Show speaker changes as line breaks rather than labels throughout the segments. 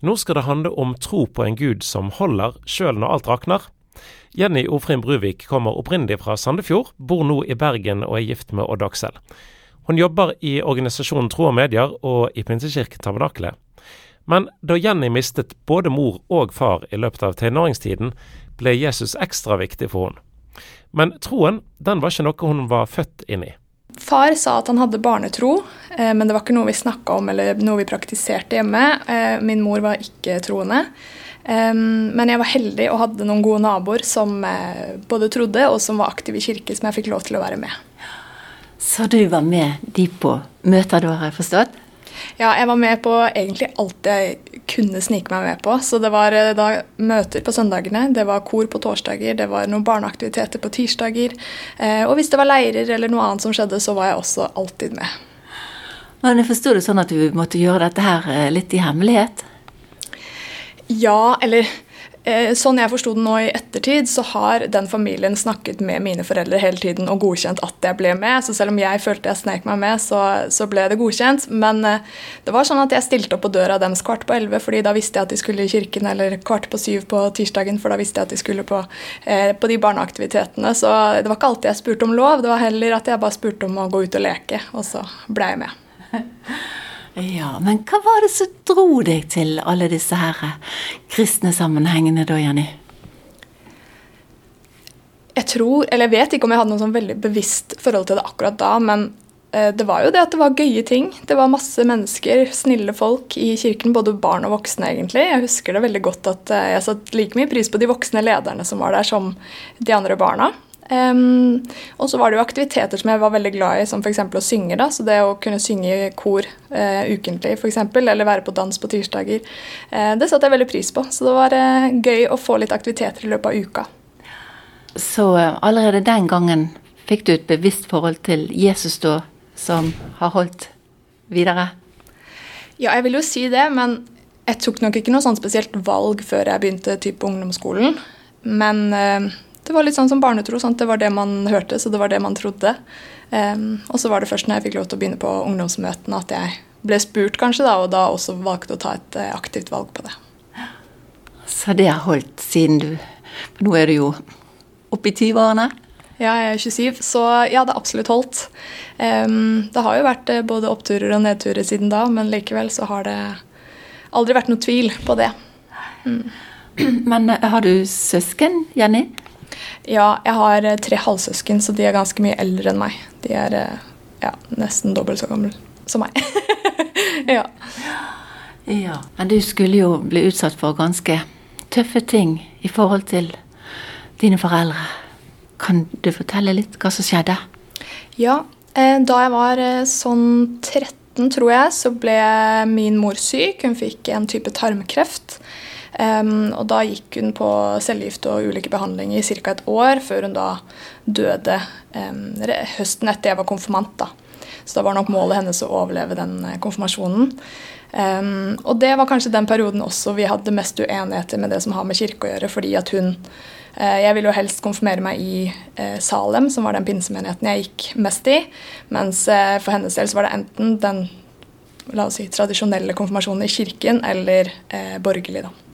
Nå skal det handle om tro på en gud som holder, sjøl når alt rakner. Jenny Ofrin Bruvik kommer opprinnelig fra Sandefjord, bor nå i Bergen og er gift med Odd Aksel. Hun jobber i organisasjonen Tro og Medier og i Pinsekirken Tabernakelet. Men da Jenny mistet både mor og far i løpet av tenåringstiden, ble Jesus ekstra viktig for henne. Men troen den var ikke noe hun var født inn i.
Far sa at han hadde barnetro, eh, men det var ikke noe vi snakka om eller noe vi praktiserte hjemme. Eh, min mor var ikke troende. Men jeg var heldig og hadde noen gode naboer som eh, både trodde og som var aktive i kirke, som jeg fikk lov til å være med.
Så du var med de på møter, har jeg forstått?
Ja, jeg var med på egentlig alt jeg kunne snike meg med på. Så det var eh, da møter på søndagene, det var kor på torsdager, det var noen barneaktiviteter på tirsdager. Eh, og hvis det var leirer eller noe annet som skjedde, så var jeg også alltid med.
Men jeg forsto det sånn at du måtte gjøre dette her eh, litt i hemmelighet?
Ja, eller sånn jeg forsto det nå i ettertid, så har den familien snakket med mine foreldre hele tiden og godkjent at jeg ble med. Så selv om jeg følte jeg snek meg med, så, så ble det godkjent. Men eh, det var sånn at jeg stilte opp på døra deres kvart på elleve, fordi da visste jeg at de skulle i kirken, eller kvart på syv på tirsdagen, for da visste jeg at de skulle på, eh, på de barneaktivitetene. Så det var ikke alltid jeg spurte om lov, det var heller at jeg bare spurte om å gå ut og leke, og så ble jeg med.
Ja, Men hva var det som dro deg til alle disse her kristne sammenhengene da, Jenny?
Jeg tror, eller jeg vet ikke om jeg hadde noe sånn veldig bevisst forhold til det akkurat da, men eh, det var jo det at det var gøye ting. Det var masse mennesker, snille folk i kirken, både barn og voksne, egentlig. Jeg husker det veldig godt at eh, jeg satte like mye pris på de voksne lederne som var der, som de andre barna. Um, og så var det jo aktiviteter som jeg var veldig glad i, som f.eks. å synge. da, så Det å kunne synge i kor uh, ukentlig, f.eks., eller være på dans på tirsdager, uh, det satte jeg veldig pris på. Så det var uh, gøy å få litt aktiviteter i løpet av uka.
Så allerede den gangen fikk du et bevisst forhold til Jesus da, som har holdt videre?
Ja, jeg vil jo si det, men jeg tok nok ikke noe sånn spesielt valg før jeg begynte på ungdomsskolen. Men det var litt sånn som barnetro. Sant? Det var det man hørte, så det var det man trodde. Um, og så var det først når jeg fikk lov til å begynne på ungdomsmøtene at jeg ble spurt, kanskje, da, og da også valgte å ta et uh, aktivt valg på det.
Så det har holdt siden du For nå er du jo oppe i 20-årene?
Ja, jeg er 27, så ja, det har absolutt holdt. Um, det har jo vært uh, både oppturer og nedturer siden da, men likevel så har det aldri vært noe tvil på det.
Mm. Men uh, har du søsken, Jenny?
Ja, jeg har eh, tre halvsøsken, så de er ganske mye eldre enn meg. De er eh, ja, nesten dobbelt så gamle som meg. ja.
ja. Men du skulle jo bli utsatt for ganske tøffe ting i forhold til dine foreldre. Kan du fortelle litt hva som skjedde?
Ja, eh, da jeg var sånn 13, tror jeg, så ble min mor syk. Hun fikk en type tarmkreft. Um, og da gikk hun på cellegift og ulike behandlinger i ca. et år, før hun da døde um, høsten etter jeg var konfirmant. da. Så da var nok målet hennes å overleve den eh, konfirmasjonen. Um, og det var kanskje den perioden også vi hadde mest uenigheter med det som har med kirke å gjøre, fordi at hun uh, Jeg ville jo helst konfirmere meg i uh, Salem, som var den pinsemenigheten jeg gikk mest i. Mens for hennes del så var det enten den la oss si, tradisjonelle konfirmasjonen i kirken eller borgerlig. da.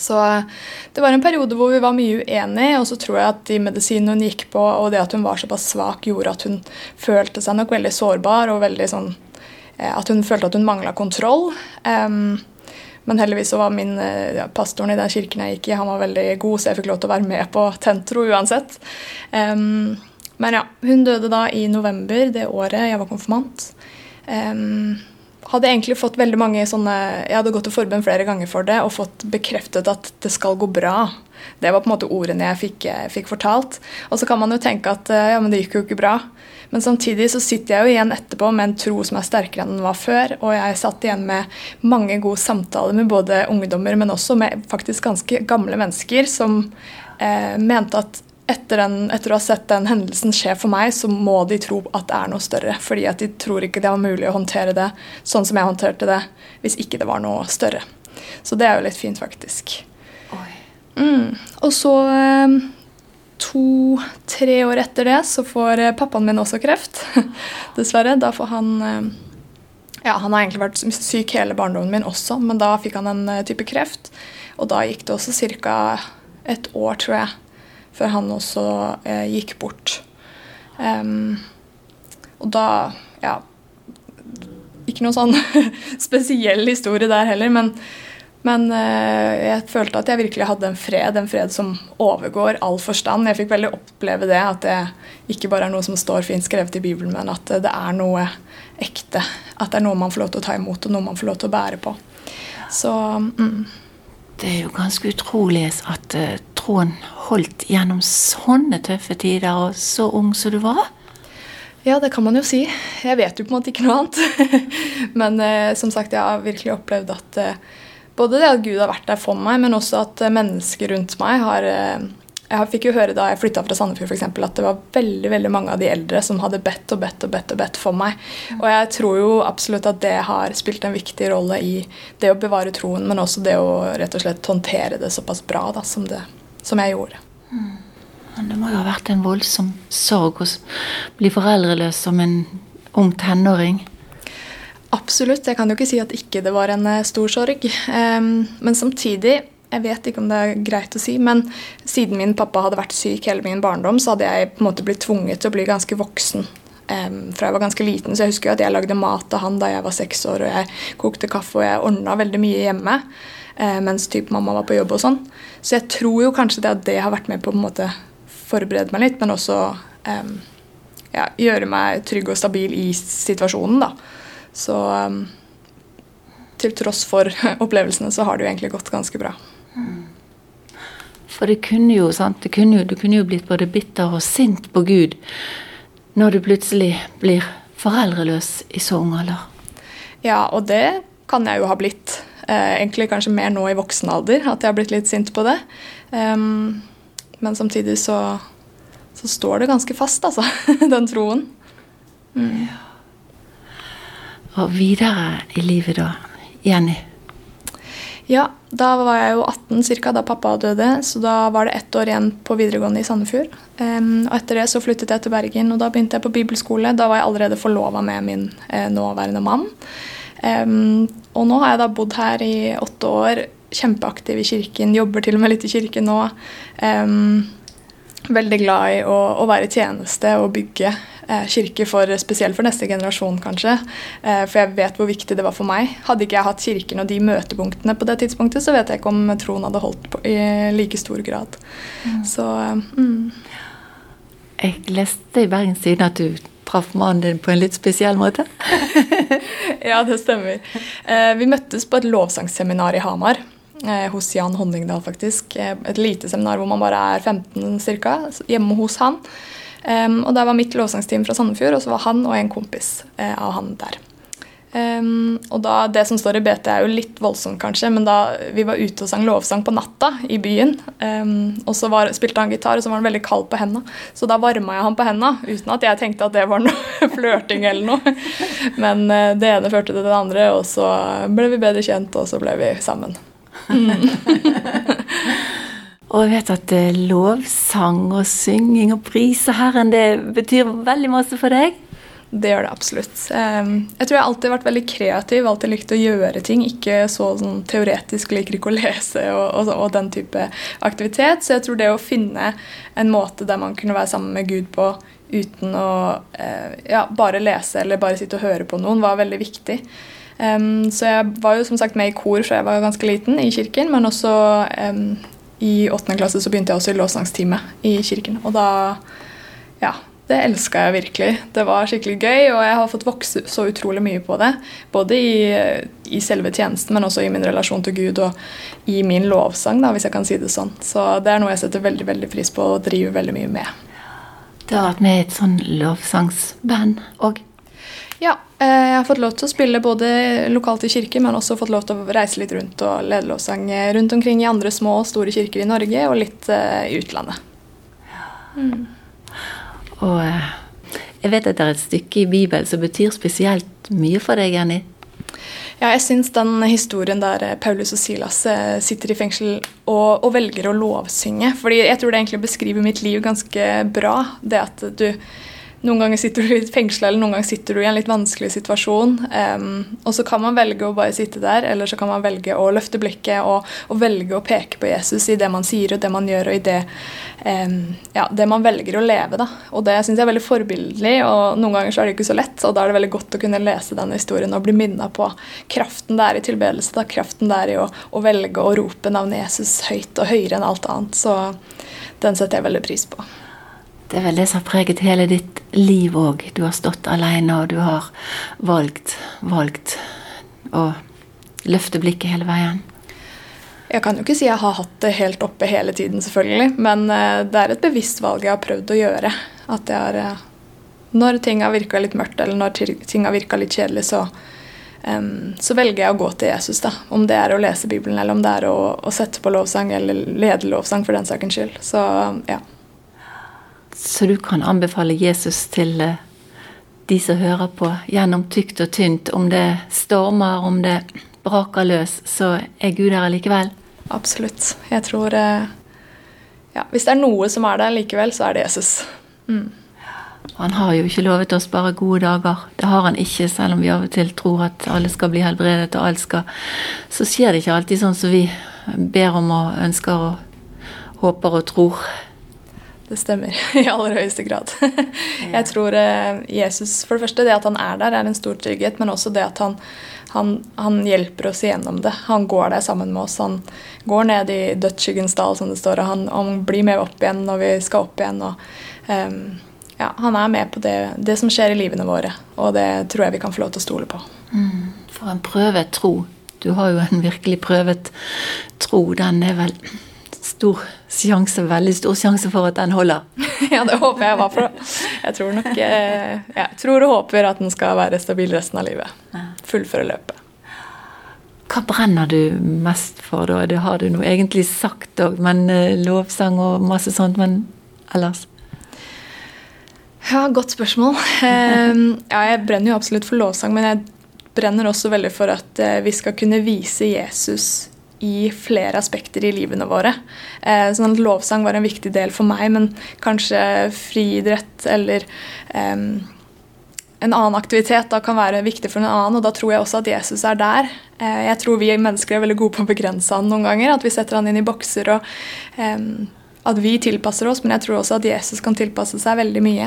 Så det var en periode hvor vi var mye uenige, og så tror jeg at de medisinene hun gikk på, og det at hun var såpass svak, gjorde at hun følte seg nok veldig sårbar, og veldig sånn eh, At hun følte at hun mangla kontroll. Men heldigvis så var min ja, pastoren i den kirken jeg gikk i, han var veldig god, så jeg fikk lov til å være med på Tentro uansett. Men ja, hun døde da i november det året jeg var konfirmant. Um, hadde egentlig fått veldig mange sånne Jeg hadde gått til forbund flere ganger for det og fått bekreftet at det skal gå bra. Det var på en måte ordene jeg fikk, fikk fortalt. Og så kan man jo tenke at ja, men det gikk jo ikke bra. Men samtidig så sitter jeg jo igjen etterpå med en tro som er sterkere enn den var før. Og jeg satt igjen med mange gode samtaler med både ungdommer, men også med faktisk ganske gamle mennesker som eh, mente at etter, den, etter, å ha sett den hendelsen skje for meg, så må de tro at det er noe større. Fordi at de tror ikke det var mulig å håndtere det sånn som jeg håndterte det, hvis ikke det var noe større. Så det er jo litt fint, faktisk. Mm. Og så ehm, to-tre år etter det så får eh, pappaen min også kreft. Dessverre. Da får han ehm, Ja, Han har egentlig vært syk hele barndommen min også, men da fikk han en type kreft. Og da gikk det også ca. et år, tror jeg, før han også eh, gikk bort. Um, og da Ja. Ikke noe sånn spesiell historie der heller, men men eh, jeg følte at jeg virkelig hadde en fred, en fred som overgår all forstand. Jeg fikk veldig oppleve det, at det ikke bare er noe som står fint skrevet i Bibelen, men at det er noe ekte. At det er noe man får lov til å ta imot, og noe man får lov til å bære på. Så mm.
Det er jo ganske utrolig at uh, troen holdt gjennom sånne tøffe tider, og så ung som du var.
Ja, det kan man jo si. Jeg vet jo på en måte ikke noe annet. men uh, som sagt, jeg har virkelig opplevd at både det at Gud har vært der for meg, men også at eh, mennesker rundt meg har eh, Jeg fikk jo høre da jeg flytta fra Sandefjord f.eks. at det var veldig veldig mange av de eldre som hadde bedt og bedt og bedt og bedt for meg. Og jeg tror jo absolutt at det har spilt en viktig rolle i det å bevare troen, men også det å rett og slett håndtere det såpass bra da, som, det, som jeg gjorde.
Mm. Men det må jo ha vært en voldsom sorg å bli foreldreløs som en ung tenåring.
Absolutt. Jeg kan jo ikke si at ikke det var en eh, stor sorg. Men samtidig, jeg vet ikke om det er greit å si, men siden min pappa hadde vært syk hele min barndom, så hadde jeg på en måte blitt tvunget til å bli ganske voksen fra jeg var ganske liten. Så jeg husker jo at jeg lagde mat til han da jeg var seks år, og jeg kokte kaffe og jeg ordna veldig mye hjemme. Eh, mens typ mamma var på jobb og sånn. Så jeg tror jo kanskje det at det har vært med på å forberede meg litt, men også um, ja, gjøre meg trygg og stabil i situasjonen, da. Så um, til tross for opplevelsene så har det jo egentlig gått ganske bra.
For det kunne jo, sant? Det kunne jo, du kunne jo blitt både bitter og sint på Gud når du plutselig blir foreldreløs i så ung alder.
Ja, og det kan jeg jo ha blitt. Eh, egentlig kanskje mer nå i voksen alder, at jeg har blitt litt sint på det. Um, men samtidig så, så, står det ganske fast, altså, den troen.
Mm. Ja. Og videre i livet, da, Jenny?
Ja, da var jeg jo 18 ca. da pappa døde, så da var det ett år igjen på videregående i Sandefjord. Um, og etter det så flyttet jeg til Bergen, og da begynte jeg på bibelskole. Da var jeg allerede forlova med min eh, nåværende mann. Um, og nå har jeg da bodd her i åtte år, kjempeaktiv i kirken, jobber til og med litt i kirken nå. Um, veldig glad i å, å være i tjeneste og bygge kirke for, spesielt for neste generasjon, kanskje. Eh, for jeg vet hvor viktig det var for meg. Hadde ikke jeg hatt kirken og de møtepunktene på det tidspunktet, så vet jeg ikke om troen hadde holdt på i like stor grad. Mm. Så mm.
Jeg leste i Bergens Tidende at du traff mannen din på en litt spesiell måte?
ja, det stemmer. Eh, vi møttes på et lovsangsseminar i Hamar. Hos Jan Honningdal, faktisk. Et lite seminar hvor man bare er 15 ca. Hjemme hos han. Um, og Der var mitt lovsangsteam fra Sandefjord, og så var han og en kompis uh, av han der. Um, og da, Det som står i BT, er jo litt voldsomt, kanskje, men da vi var ute og sang lovsang på natta i byen, um, og så var, spilte han gitar, og så var han veldig kald på henda, så da varma jeg han på henda, uten at jeg tenkte at det var noe flørting eller noe. Men uh, det ene førte til det andre, og så ble vi bedre kjent, og så ble vi sammen. Mm.
Og jeg vet at lovsang og synging og prise Herren, det betyr veldig masse for deg?
Det gjør det absolutt. Jeg tror jeg alltid har vært veldig kreativ, alltid likt å gjøre ting. Ikke så sånn teoretisk, liker ikke å lese og, og, og, den type aktivitet. Så jeg tror det å finne en måte der man kunne være sammen med Gud på uten å eh, ja, bare lese eller bare sitte og høre på noen, var veldig viktig. så jeg var jo som sagt med i kor fra jeg var ganske liten i kirken, men også i åttende klasse så begynte jeg også i lovsangstime i kirken. Og da Ja, det elska jeg virkelig. Det var skikkelig gøy, og jeg har fått vokse så utrolig mye på det. Både i, i selve tjenesten, men også i min relasjon til Gud og i min lovsang, da, hvis jeg kan si det sånn. Så det er noe jeg setter veldig veldig pris på og driver veldig mye med.
Du har vært med i et sånn lovsangsband òg?
Eh, jeg har fått lov til å spille både lokalt i kirke, men også fått lov til å reise litt rundt og lede lovsang rundt omkring i andre små og store kirker i Norge, og litt uh, i utlandet.
Mm. Og jeg vet at det er et stykke i Bibelen som betyr spesielt mye for deg, Jenny.
Ja, jeg syns den historien der Paulus og Silas sitter i fengsel og, og, velger å lovsynge fordi jeg tror det egentlig beskriver mitt liv ganske bra. Det at du noen ganger sitter du litt fengsla, eller noen ganger sitter du i en litt vanskelig situasjon. Um, og så kan man velge å bare sitte der, eller så kan man velge å løfte blikket og, og velge å peke på Jesus i det man sier og det man gjør, og i det, um, ja, det man velger å leve. Da. Og det syns jeg er veldig forbildelig, og noen ganger så er det ikke så lett. Og da er det veldig godt å kunne lese denne historien og bli minna på kraften det er i tilbedelse, da, kraften det er i å, å velge å rope navnet Jesus høyt og høyere enn alt annet. Så den setter jeg veldig pris på.
Det er vel det som har preget hele ditt liv òg. Du har stått alene, og du har valgt, valgt å løfte blikket hele veien.
Jeg kan jo ikke si jeg har hatt det helt oppe hele tiden, selvfølgelig. Men eh, det er et bevisst valg jeg har prøvd å gjøre. At jeg har eh, Når ting har virka litt mørkt, eller når ting har virka litt kjedelig, så, um, så velger jeg å gå til Jesus. da. Om det er å lese Bibelen, eller om det er å, å sette på lovsang, eller lede lovsang for den sakens skyld. Så ja.
Så du kan anbefale Jesus til eh, de som hører på, gjennom tykt og tynt. Om det stormer, om det braker løs, så er Gud der likevel.
Absolutt. Jeg tror eh, ja, Hvis det er noe som er der likevel, så er det Jesus. Mm.
Han har jo ikke lovet oss bare gode dager. Det har han ikke, selv om vi av og til tror at alle skal bli helbredet og alt skal Så skjer det ikke alltid sånn som vi ber om og ønsker og håper og tror.
Det stemmer i aller høyeste grad. Jeg tror eh, Jesus, for det første, det at han er der, er en stor trygghet, men også det at han, han, han hjelper oss igjennom det. Han går der sammen med oss. Han går ned i dødsskyggens dal, som det står, og han, han, blir med opp igjen når vi skal opp igjen. og um, ja, Han er med på det, det, som skjer i livene våre, og det tror jeg vi kan få lov til å stole på.
Mm, for en prøvet tro. Du har jo en virkelig prøvet tro. Den er vel stor sjanse, veldig stor sjanse for at den holder.
ja, det håper jeg var for. Jeg tror nok eh, Jeg tror og håper at den skal være stabil resten av livet. Fullføre løpet.
Hva brenner du mest for, da? Det har du nå egentlig sagt òg, men eh, lovsang og masse sånt, men ellers?
Ja, godt spørsmål. Ehm, ja, jeg brenner jo absolutt for lovsang, men jeg brenner også veldig for at eh, vi skal kunne vise Jesus i flere aspekter i livene våre. Eh, sånn at Lovsang var en viktig del for meg, men kanskje friidrett eller eh, en annen aktivitet da kan være viktig for en annen, og da tror jeg også at Jesus er der. Eh, jeg tror vi mennesker er veldig gode på å begrense han noen ganger, at vi setter han inn i bokser og at vi tilpasser oss, men jeg tror også at Jesus kan tilpasse seg veldig mye.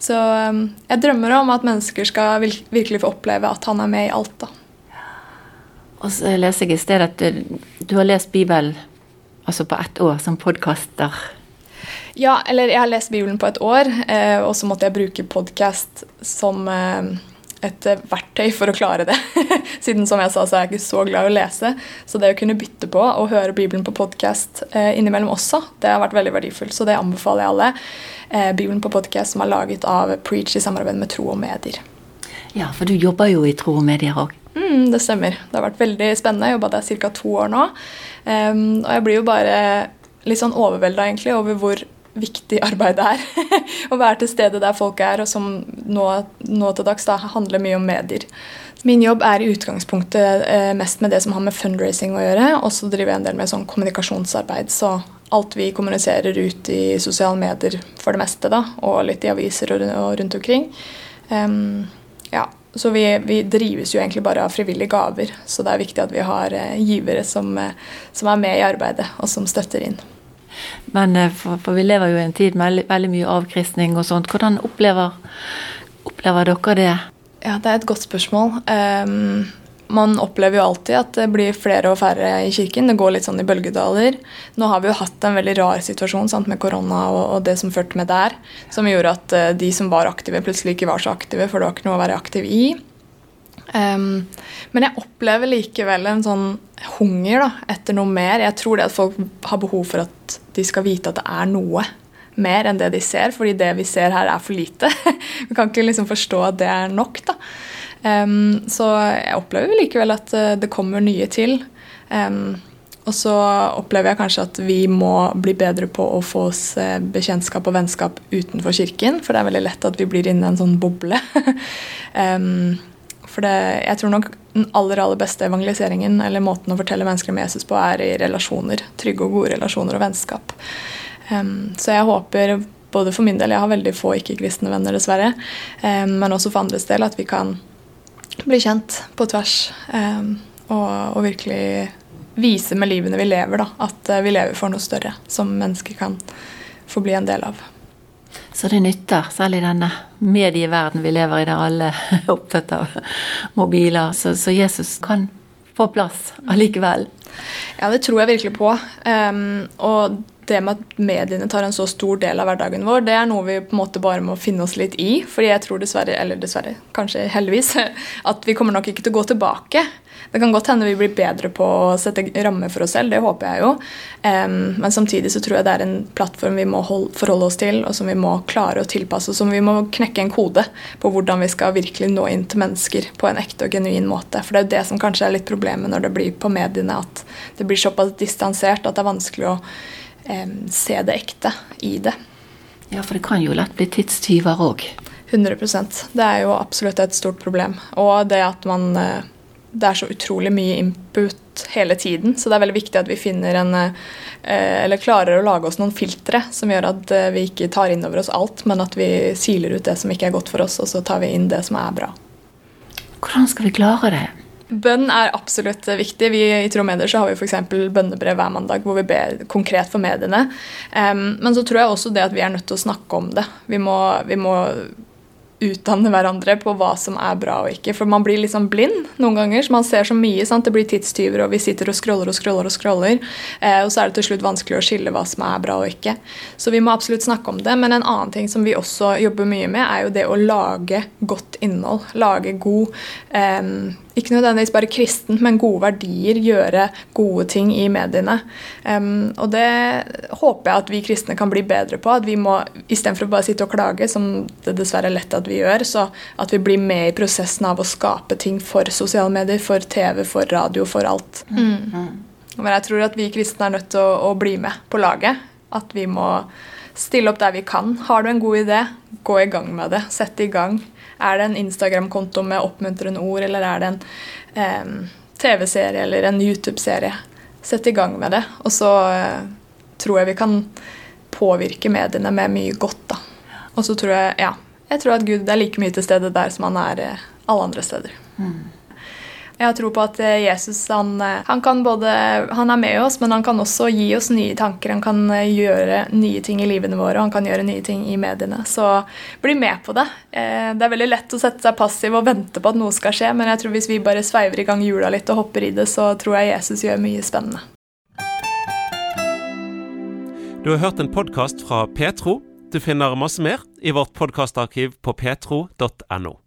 Så jeg drømmer om at mennesker skal virkelig få oppleve at han er med i alt. da.
Og så leser jeg i stedet at du, du har lest Bibelen altså på ett år som podkaster.
Ja, eller jeg har lest Bibelen på et år, eh, og så måtte jeg bruke podkast som eh, et verktøy for å klare det. Siden som jeg sa, så er jeg ikke så glad i å lese. Så det å kunne bytte på og høre Bibelen på podkast eh, innimellom også, det har vært veldig verdifullt. Så det anbefaler jeg alle. Eh, Bibelen på podkast som er laget av Preach i samarbeid med Tro og Medier.
Ja, for du jobber jo i Tro og Medier òg.
Mm, det stemmer. Det har vært veldig spennende. Jeg jobba der ca. to år nå. Um, og jeg blir jo bare litt sånn overvelda over hvor viktig arbeid det er. Å være til stede der folk er, og som nå, nå til dags da, handler mye om medier. Min jobb er i utgangspunktet eh, mest med det som har med fundraising å gjøre, og så driver jeg en del med sånn kommunikasjonsarbeid. Så alt vi kommuniserer ut i sosiale medier for det meste, da, og litt i aviser og, rundt omkring. Um, så vi, vi, drives jo egentlig bare av frivillige gaver, så det er viktig at vi har eh, givere som, eh, som, er med i arbeidet, og som støtter inn.
Men eh, for, for vi lever jo i en tid med veldig, veldig mye avkristning og sånt. Hvordan opplever, opplever, dere det?
Ja, Det er et godt spørsmål. Um, man opplever jo alltid at det blir flere og færre i kirken. Det går litt sånn i bølgedaler. Nå har vi jo hatt en veldig rar situasjon sant, med korona og, og, det som førte med der, som gjorde at uh, de som var aktive, plutselig ikke var så aktive, for det var ikke noe å være aktiv i. Um, men jeg opplever likevel en sånn hunger da, etter noe mer. Jeg tror det at folk har behov for at de skal vite at det er noe mer enn det de ser, fordi det vi ser her, er for lite. vi kan ikke liksom forstå at det er nok. da. Um, så jeg opplever likevel at uh, det kommer nye til. Um, og så opplever jeg kanskje at vi må bli bedre på å få oss uh, bekjentskap og vennskap utenfor kirken, for det er veldig lett at vi blir inne i en sånn boble. um, for det, jeg tror nok den aller aller beste evangeliseringen eller måten å fortelle mennesker om Jesus på, er i relasjoner. Trygge og gode relasjoner og vennskap. så jeg håper både for min del, jeg har veldig få ikke-kristne venner, dessverre, um, men også for andres del, at vi kan bli kjent på tvers. Eh, og, og, virkelig vise med livene vi lever, da, at vi lever for noe større som mennesker kan få bli en del av.
Så det nytter, selv i denne medieverden vi lever i, der alle er opptatt av mobiler. Så, så Jesus kan få plass allikevel.
Ja, det tror jeg virkelig på. Um, og det med at mediene tar en så stor del av hverdagen vår, det er noe vi på en måte bare må finne oss litt i. fordi jeg tror dessverre, eller dessverre, kanskje heldigvis, at vi kommer nok ikke til å gå tilbake. Det kan godt hende vi blir bedre på å sette rammer for oss selv, det håper jeg jo. Men samtidig så tror jeg det er en plattform vi må hold, forholde oss til, og som vi må klare å tilpasse, og som vi må knekke en kode på hvordan vi skal virkelig nå inn til mennesker på en ekte og genuin måte. For det er jo det som kanskje er litt problemet når det blir på mediene, at det blir såpass distansert at det er vanskelig å se det ekte i det.
Ja, for det kan jo lett bli tidstyver òg.
100% Det er jo absolutt et stort problem. Og det at man eh, Det er så utrolig mye input hele tiden, så det er veldig viktig at vi finner en eh, Eller klarer å lage oss noen filtre som gjør at eh, vi ikke tar inn over oss alt, men at vi siler ut det som ikke er godt for oss, og så tar vi inn det som er bra.
Hvordan skal vi klare det?
Bønn er absolutt viktig. Vi I Tro Medier så har vi f.eks. bønnebrev hver mandag hvor vi ber konkret for mediene. Um, men så tror jeg også det at vi er nødt til å snakke om det. Vi må, vi må utdanne hverandre på hva som er bra og ikke. For man blir liksom blind noen ganger. så Man ser så mye. Sant? Det blir tidstyver, og vi sitter og scroller og scroller. Og scroller, eh, og så er det til slutt vanskelig å skille hva som er bra og ikke. Så vi må absolutt snakke om det. Men en annen ting som vi også jobber mye med, er jo det å lage godt innhold. Lage god eh, ikke nødvendigvis bare kristen, men gode verdier, gjøre gode ting i mediene. Um, og det håper jeg at vi kristne kan bli bedre på. At vi må, istedenfor å bare sitte og klage, som det dessverre er lett at vi gjør, så at vi blir med i prosessen av å skape ting for sosiale medier, for TV, for radio, for alt. Mm. Men jeg tror at vi kristne er nødt til å, å bli med på laget. At vi må stille opp der vi kan. Har du en god idé, gå i gang med det. Sett i gang. Er det en Instagram-konto med oppmuntrende ord, eller er det en eh, TV-serie eller en YouTube-serie? Sett i gang med det. Og så eh, tror jeg vi kan påvirke mediene med mye godt, da. Og så tror jeg, ja, jeg tror at Gud er like mye til stede der som han er eh, alle andre steder. Mm. Jeg har tro på at eh, Jesus han, eh, han, kan både, han er med oss, men han kan også gi oss nye tanker. Han kan eh, gjøre nye ting i livene våre, og han kan gjøre nye ting i mediene. Så bli med på det. Det er veldig lett å sette seg passiv og vente på at noe skal skje, men jeg tror hvis vi bare sveiver i gang hjula litt og hopper i det, så tror jeg Jesus gjør mye spennende.
Du har hørt en podkast fra Petro. Du finner masse mer i vårt podkastarkiv på petro.no.